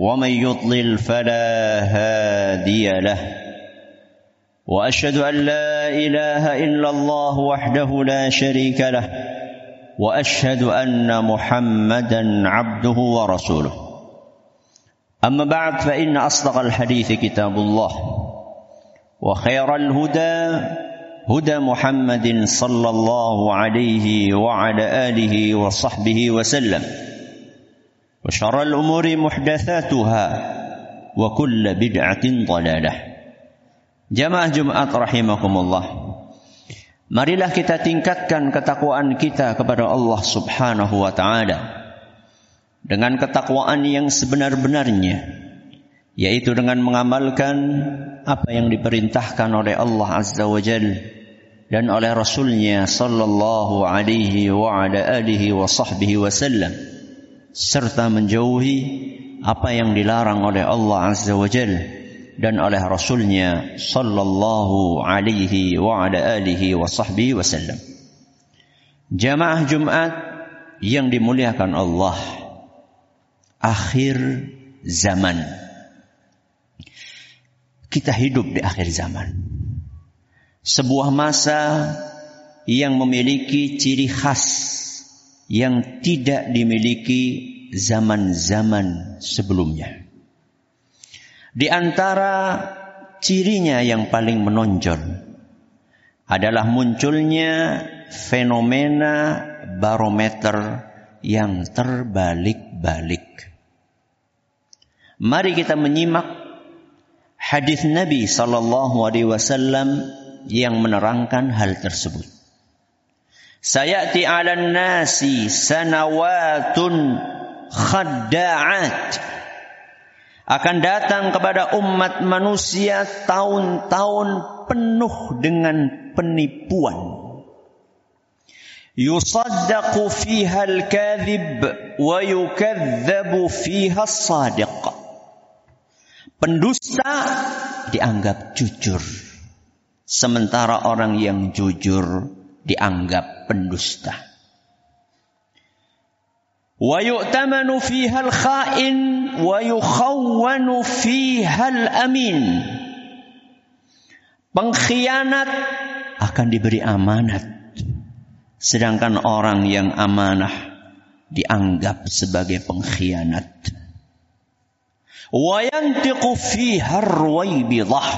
ومن يضلل فلا هادي له. وأشهد أن لا إله إلا الله وحده لا شريك له. وأشهد أن محمدا عبده ورسوله. أما بعد فإن أصدق الحديث كتاب الله. وخير الهدى هدى محمد صلى الله عليه وعلى آله وصحبه وسلم. وشر الأمور محدثاتها وكل بدعة ضلالة Jamaah Jumat rahimakumullah. Marilah kita tingkatkan ketakwaan kita kepada Allah Subhanahu wa taala dengan ketakwaan yang sebenar-benarnya yaitu dengan mengamalkan apa yang diperintahkan oleh Allah Azza wa Jal dan oleh Rasulnya sallallahu alaihi wa ala alihi wa sahbihi wasallam serta menjauhi apa yang dilarang oleh Allah Azza wa Jal dan oleh Rasulnya sallallahu alaihi wa ala alihi wa sahbihi wasallam. Jamaah Jumat yang dimuliakan Allah akhir zaman. Kita hidup di akhir zaman. Sebuah masa yang memiliki ciri khas yang tidak dimiliki zaman-zaman sebelumnya. Di antara cirinya yang paling menonjol adalah munculnya fenomena barometer yang terbalik-balik. Mari kita menyimak hadis Nabi sallallahu alaihi wasallam yang menerangkan hal tersebut. Sayati 'alan nasi sanawatun khadda'at. Akan datang kepada umat manusia tahun-tahun penuh dengan penipuan. Yusaddaqu fiha al-kadhib wa yukadzabu fiha as-sadiq. Pendusta dianggap jujur. Sementara orang yang jujur dianggap pendusta. Wa yu'tamanu fiha al-kha'in wa yukhawwanu fiha al-amin. Pengkhianat akan diberi amanat. Sedangkan orang yang amanah dianggap sebagai pengkhianat. Wa yantiqu fiha ar-ruwaybidah.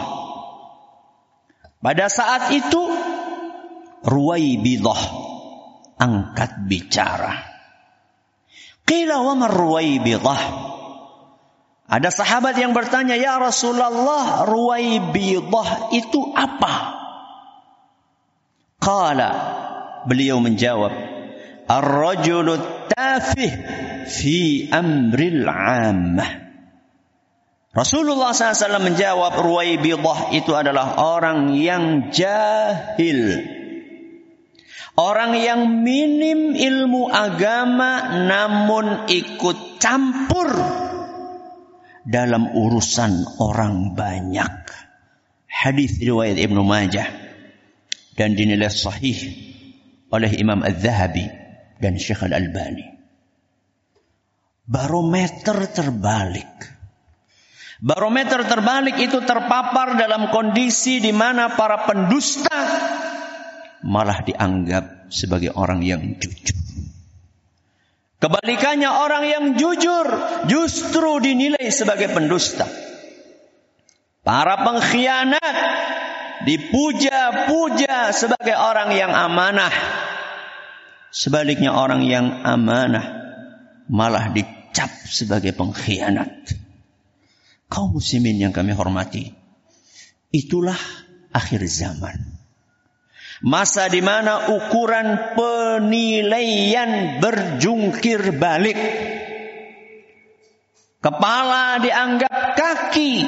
Pada saat itu Ruwaibidah angkat bicara. Qila wa Ruwaibidah? Ada sahabat yang bertanya, "Ya Rasulullah, Ruwaibidah itu apa?" Qala beliau menjawab, "Ar-rajulu tafih fi amril 'ammah." Rasulullah SAW menjawab Ruwaibidah itu adalah orang yang jahil Orang yang minim ilmu agama namun ikut campur dalam urusan orang banyak. Hadis riwayat Ibnu Majah dan dinilai sahih oleh Imam Az-Zahabi dan Syekh Al-Albani. Barometer terbalik. Barometer terbalik itu terpapar dalam kondisi di mana para pendusta malah dianggap sebagai orang yang jujur. Kebalikannya orang yang jujur justru dinilai sebagai pendusta. Para pengkhianat dipuja-puja sebagai orang yang amanah. Sebaliknya orang yang amanah malah dicap sebagai pengkhianat. Kaum muslimin yang kami hormati, itulah akhir zaman. Masa di mana ukuran penilaian berjungkir balik. Kepala dianggap kaki,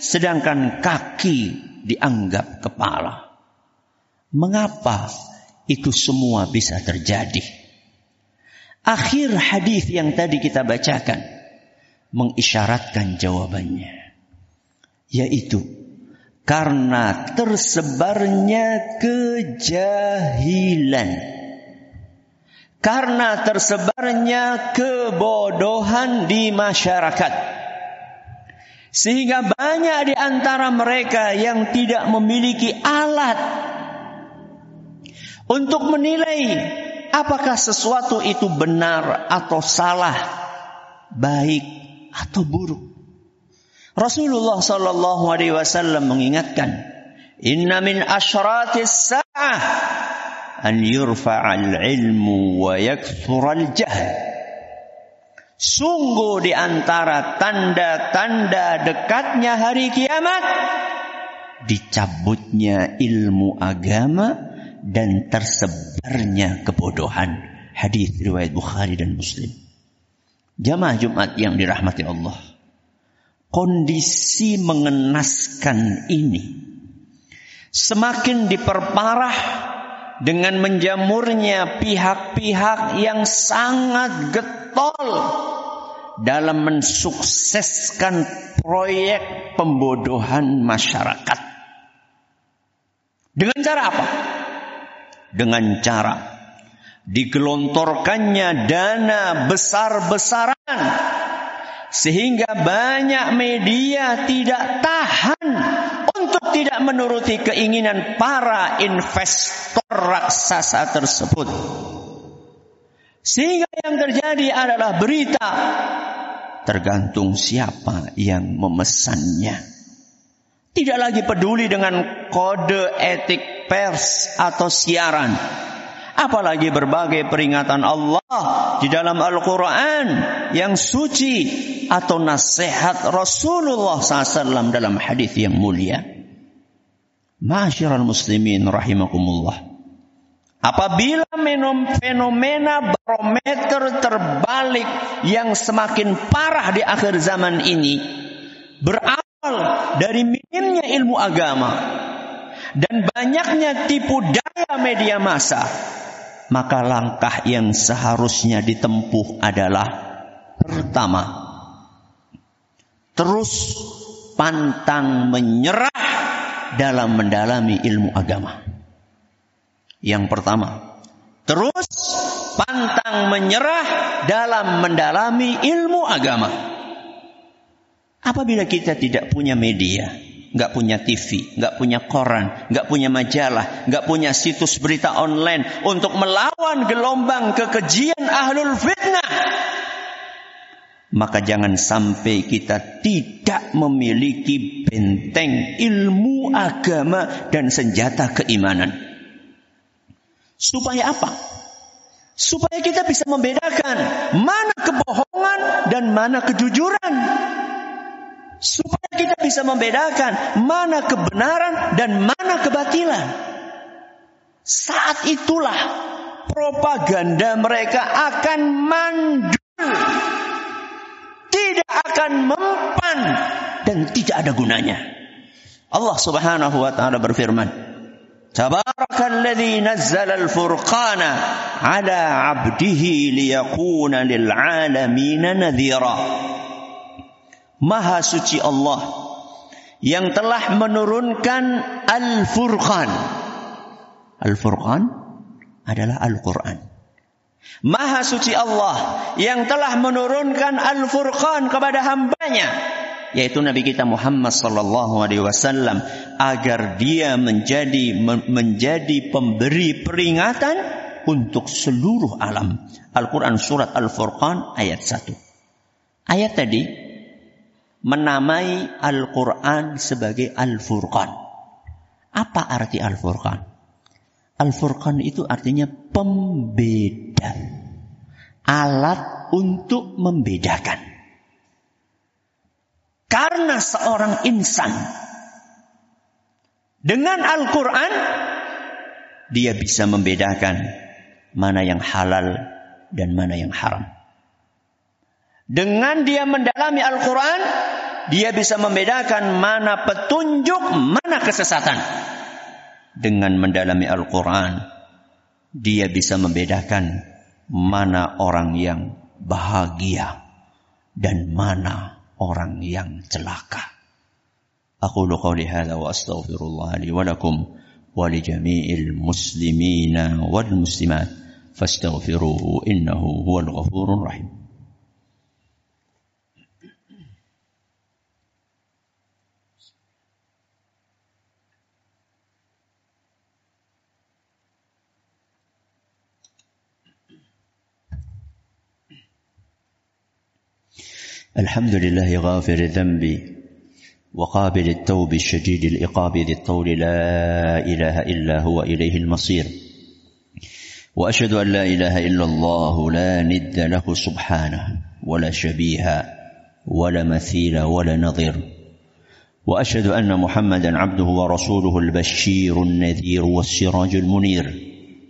sedangkan kaki dianggap kepala. Mengapa itu semua bisa terjadi? Akhir hadis yang tadi kita bacakan mengisyaratkan jawabannya, yaitu karena tersebarnya kejahilan. Karena tersebarnya kebodohan di masyarakat. Sehingga banyak di antara mereka yang tidak memiliki alat untuk menilai apakah sesuatu itu benar atau salah, baik atau buruk. Rasulullah sallallahu alaihi wasallam mengingatkan, "Inna min asyratis sa'ah an yurfa'al ilmu wa yakthurul jahl." Sungguh di antara tanda-tanda dekatnya hari kiamat dicabutnya ilmu agama dan tersebarnya kebodohan. Hadis riwayat Bukhari dan Muslim. Jamaah Jumat yang dirahmati Allah kondisi mengenaskan ini semakin diperparah dengan menjamurnya pihak-pihak yang sangat getol dalam mensukseskan proyek pembodohan masyarakat. Dengan cara apa? Dengan cara digelontorkannya dana besar-besaran sehingga banyak media tidak tahan untuk tidak menuruti keinginan para investor raksasa tersebut. Sehingga yang terjadi adalah berita tergantung siapa yang memesannya. Tidak lagi peduli dengan kode etik pers atau siaran apalagi berbagai peringatan Allah di dalam Al-Quran yang suci atau nasihat Rasulullah SAW dalam hadis yang mulia. Masyiral muslimin rahimakumullah. Apabila fenomena barometer terbalik yang semakin parah di akhir zaman ini berawal dari minimnya ilmu agama dan banyaknya tipu daya media massa maka langkah yang seharusnya ditempuh adalah pertama terus pantang menyerah dalam mendalami ilmu agama. Yang pertama, terus pantang menyerah dalam mendalami ilmu agama. Apabila kita tidak punya media, nggak punya TV, nggak punya koran, nggak punya majalah, nggak punya situs berita online untuk melawan gelombang kekejian ahlul fitnah. Maka jangan sampai kita tidak memiliki benteng ilmu agama dan senjata keimanan. Supaya apa? Supaya kita bisa membedakan mana kebohongan dan mana kejujuran supaya kita bisa membedakan mana kebenaran dan mana kebatilan. Saat itulah propaganda mereka akan mandul, tidak akan mempan dan tidak ada gunanya. Allah Subhanahu wa taala berfirman, Tabarakalladzi nazzala al-furqana ala 'abdihi liyakuna lil 'alamin nadhira. Maha suci Allah yang telah menurunkan Al-Furqan. Al-Furqan adalah Al-Quran. Maha suci Allah yang telah menurunkan Al-Furqan kepada hambanya yaitu Nabi kita Muhammad sallallahu alaihi wasallam agar dia menjadi menjadi pemberi peringatan untuk seluruh alam. Al-Qur'an surat Al-Furqan ayat 1. Ayat tadi menamai Al-Quran sebagai Al-Furqan. Apa arti Al-Furqan? Al-Furqan itu artinya pembeda. Alat untuk membedakan. Karena seorang insan dengan Al-Quran dia bisa membedakan mana yang halal dan mana yang haram. Dengan dia mendalami Al-Quran, dia bisa membedakan mana petunjuk, mana kesesatan. Dengan mendalami Al-Quran, dia bisa membedakan mana orang yang bahagia dan mana orang yang celaka. Aku qawli hadza wa astaghfirullah li wa lakum wa li jami'il muslimina wal muslimat fastaghfiruhu innahu huwal ghafurur rahim. الحمد لله غافر الذنب وقابل التوب الشديد الإقاب ذي الطول لا إله إلا هو إليه المصير. وأشهد أن لا إله إلا الله لا ند له سبحانه ولا شبيه ولا مثيل ولا نظير. وأشهد أن محمدا عبده ورسوله البشير النذير والسراج المنير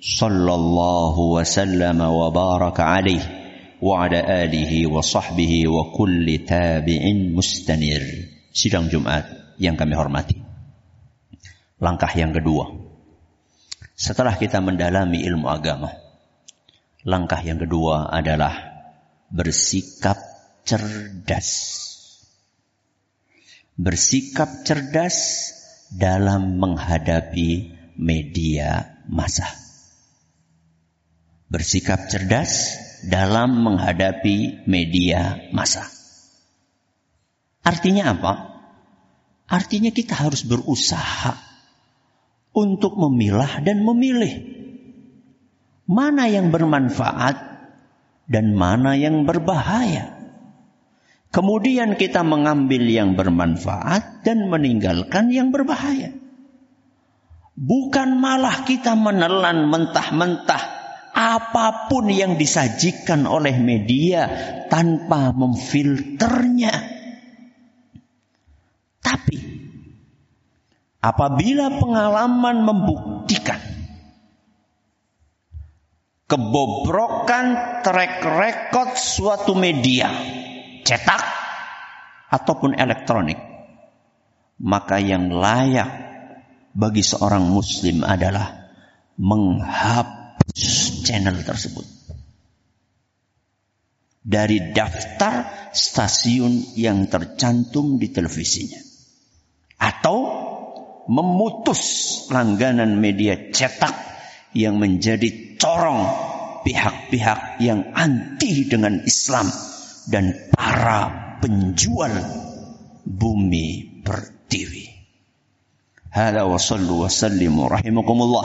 صلى الله وسلم وبارك عليه. وعلى آله وصحبه وكل تابع مستنير sidang Jumat yang kami hormati. Langkah yang kedua. Setelah kita mendalami ilmu agama, langkah yang kedua adalah bersikap cerdas. Bersikap cerdas dalam menghadapi media massa. Bersikap cerdas dalam menghadapi media massa. Artinya apa? Artinya kita harus berusaha untuk memilah dan memilih mana yang bermanfaat dan mana yang berbahaya. Kemudian kita mengambil yang bermanfaat dan meninggalkan yang berbahaya. Bukan malah kita menelan mentah-mentah apa pun yang disajikan oleh media tanpa memfilternya. Tapi apabila pengalaman membuktikan kebobrokan track record suatu media cetak ataupun elektronik, maka yang layak bagi seorang muslim adalah menghapus channel tersebut. Dari daftar stasiun yang tercantum di televisinya. Atau memutus langganan media cetak yang menjadi corong pihak-pihak yang anti dengan Islam dan para penjual bumi pertiwi. هذا وصلوا وسلموا رحمكم الله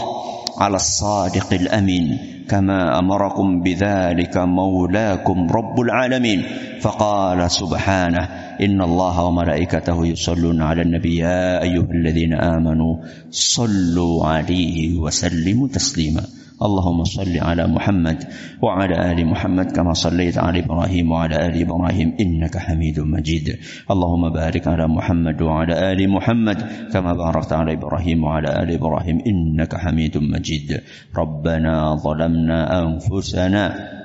على الصادق الأمين كما أمركم بذلك مولاكم رب العالمين فقال سبحانه إن الله وملائكته يصلون على النبي يا أيها الذين آمنوا صلوا عليه وسلموا تسليما اللهم صل على محمد وعلى آل محمد كما صليت على إبراهيم وعلى آل إبراهيم إنك حميد مجيد. اللهم بارك على محمد وعلى آل محمد كما باركت على إبراهيم وعلى آل إبراهيم إنك حميد مجيد. ربنا ظلمنا أنفسنا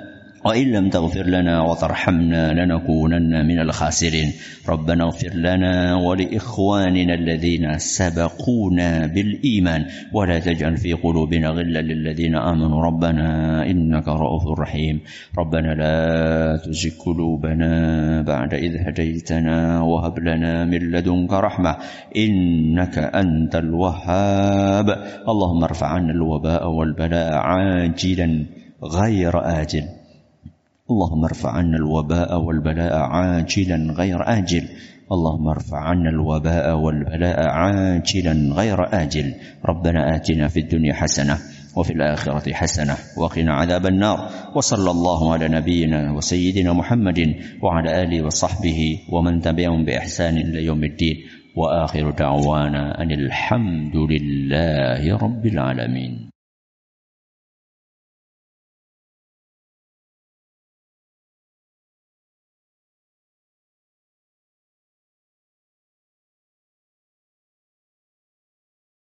وإن لم تغفر لنا وترحمنا لنكونن من الخاسرين. ربنا اغفر لنا ولإخواننا الذين سبقونا بالإيمان. ولا تجعل في قلوبنا غلا للذين آمنوا. ربنا إنك رؤوف رحيم. ربنا لا تزغ قلوبنا بعد إذ هديتنا وهب لنا من لدنك رحمة. إنك أنت الوهاب. اللهم ارفع عنا الوباء والبلاء عاجلا غير آجل. اللهم ارفع عنا الوباء والبلاء عاجلا غير آجل. اللهم ارفع عنا الوباء والبلاء عاجلا غير آجل. ربنا آتنا في الدنيا حسنة وفي الآخرة حسنة وقنا عذاب النار. وصلى الله على نبينا وسيدنا محمد وعلى آله وصحبه ومن تبعهم بإحسان إلى يوم الدين. وآخر دعوانا أن الحمد لله رب العالمين.